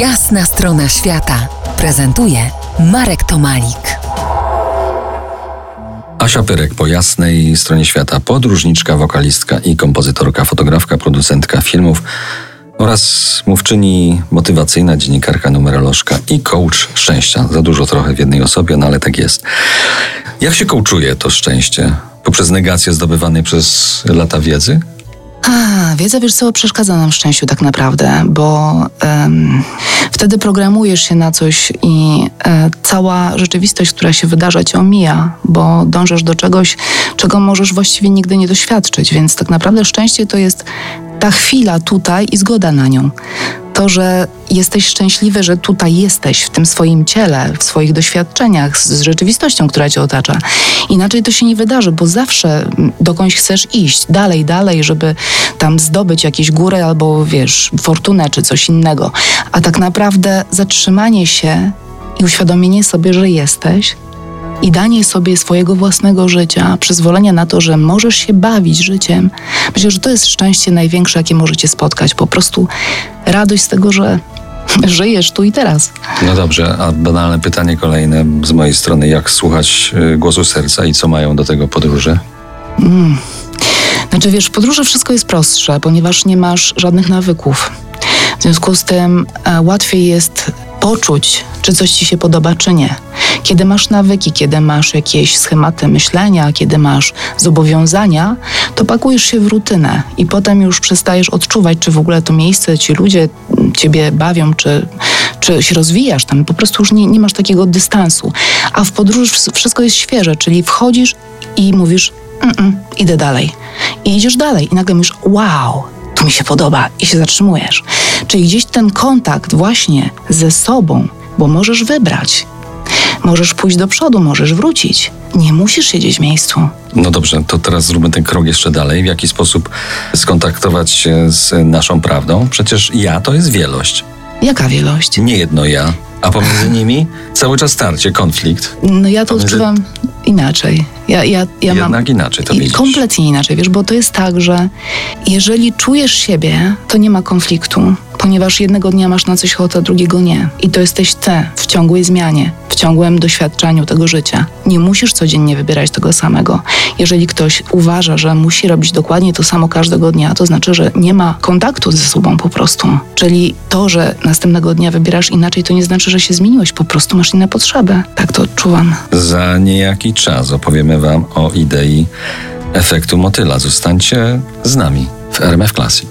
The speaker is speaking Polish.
Jasna strona świata prezentuje Marek Tomalik. Asia Pyrek po jasnej stronie świata, podróżniczka, wokalistka i kompozytorka, fotografka, producentka filmów oraz mówczyni motywacyjna, dziennikarka, numerolożka i coach szczęścia. Za dużo trochę w jednej osobie, no ale tak jest. Jak się coachuje to szczęście? Poprzez negację zdobywanej przez lata wiedzy? A, wiedza, wiesz co, przeszkadza nam w szczęściu tak naprawdę, bo um, wtedy programujesz się na coś i e, cała rzeczywistość, która się wydarza, cię omija, bo dążysz do czegoś, czego możesz właściwie nigdy nie doświadczyć, więc tak naprawdę szczęście to jest ta chwila tutaj i zgoda na nią. To, że jesteś szczęśliwy, że tutaj jesteś w tym swoim ciele, w swoich doświadczeniach, z rzeczywistością, która cię otacza. Inaczej to się nie wydarzy, bo zawsze dokądś chcesz iść, dalej, dalej, żeby tam zdobyć jakieś góry albo wiesz, fortunę czy coś innego. A tak naprawdę zatrzymanie się i uświadomienie sobie, że jesteś, i danie sobie swojego własnego życia, przyzwolenie na to, że możesz się bawić życiem, myślę, że to jest szczęście największe, jakie możecie spotkać. Po prostu radość z tego, że żyjesz tu i teraz. No dobrze, a banalne pytanie kolejne z mojej strony. Jak słuchać y, głosu serca i co mają do tego podróże? Mm. Znaczy wiesz, w podróży wszystko jest prostsze, ponieważ nie masz żadnych nawyków. W związku z tym e, łatwiej jest poczuć, czy coś ci się podoba, czy nie. Kiedy masz nawyki, kiedy masz jakieś schematy myślenia, kiedy masz zobowiązania, to pakujesz się w rutynę i potem już przestajesz odczuwać, czy w ogóle to miejsce, ci ludzie ciebie bawią, czy, czy się rozwijasz tam. Po prostu już nie, nie masz takiego dystansu. A w podróży wszystko jest świeże, czyli wchodzisz i mówisz, idę dalej. I idziesz dalej i nagle mówisz, wow, tu mi się podoba i się zatrzymujesz. Czyli gdzieś ten kontakt właśnie ze sobą, bo możesz wybrać. Możesz pójść do przodu, możesz wrócić. Nie musisz siedzieć w miejscu. No dobrze, to teraz zróbmy ten krok jeszcze dalej. W jaki sposób skontaktować się z naszą prawdą? Przecież ja to jest wielość. Jaka wielość? Nie jedno ja, a pomiędzy nimi cały czas starcie, konflikt. No ja to pomiędzy... odczuwam inaczej. Ja, ja, ja Jednak mam... inaczej to widzisz. Kompletnie inaczej, wiesz, bo to jest tak, że jeżeli czujesz siebie, to nie ma konfliktu, ponieważ jednego dnia masz na coś ochotę, drugiego nie. I to jesteś ty w ciągłej zmianie, ciągłym doświadczaniu tego życia. Nie musisz codziennie wybierać tego samego. Jeżeli ktoś uważa, że musi robić dokładnie to samo każdego dnia, to znaczy, że nie ma kontaktu ze sobą po prostu. Czyli to, że następnego dnia wybierasz inaczej, to nie znaczy, że się zmieniłeś, po prostu masz inne potrzeby. Tak to odczuwam. Za niejaki czas opowiemy Wam o idei efektu motyla. Zostańcie z nami w RMF Classic.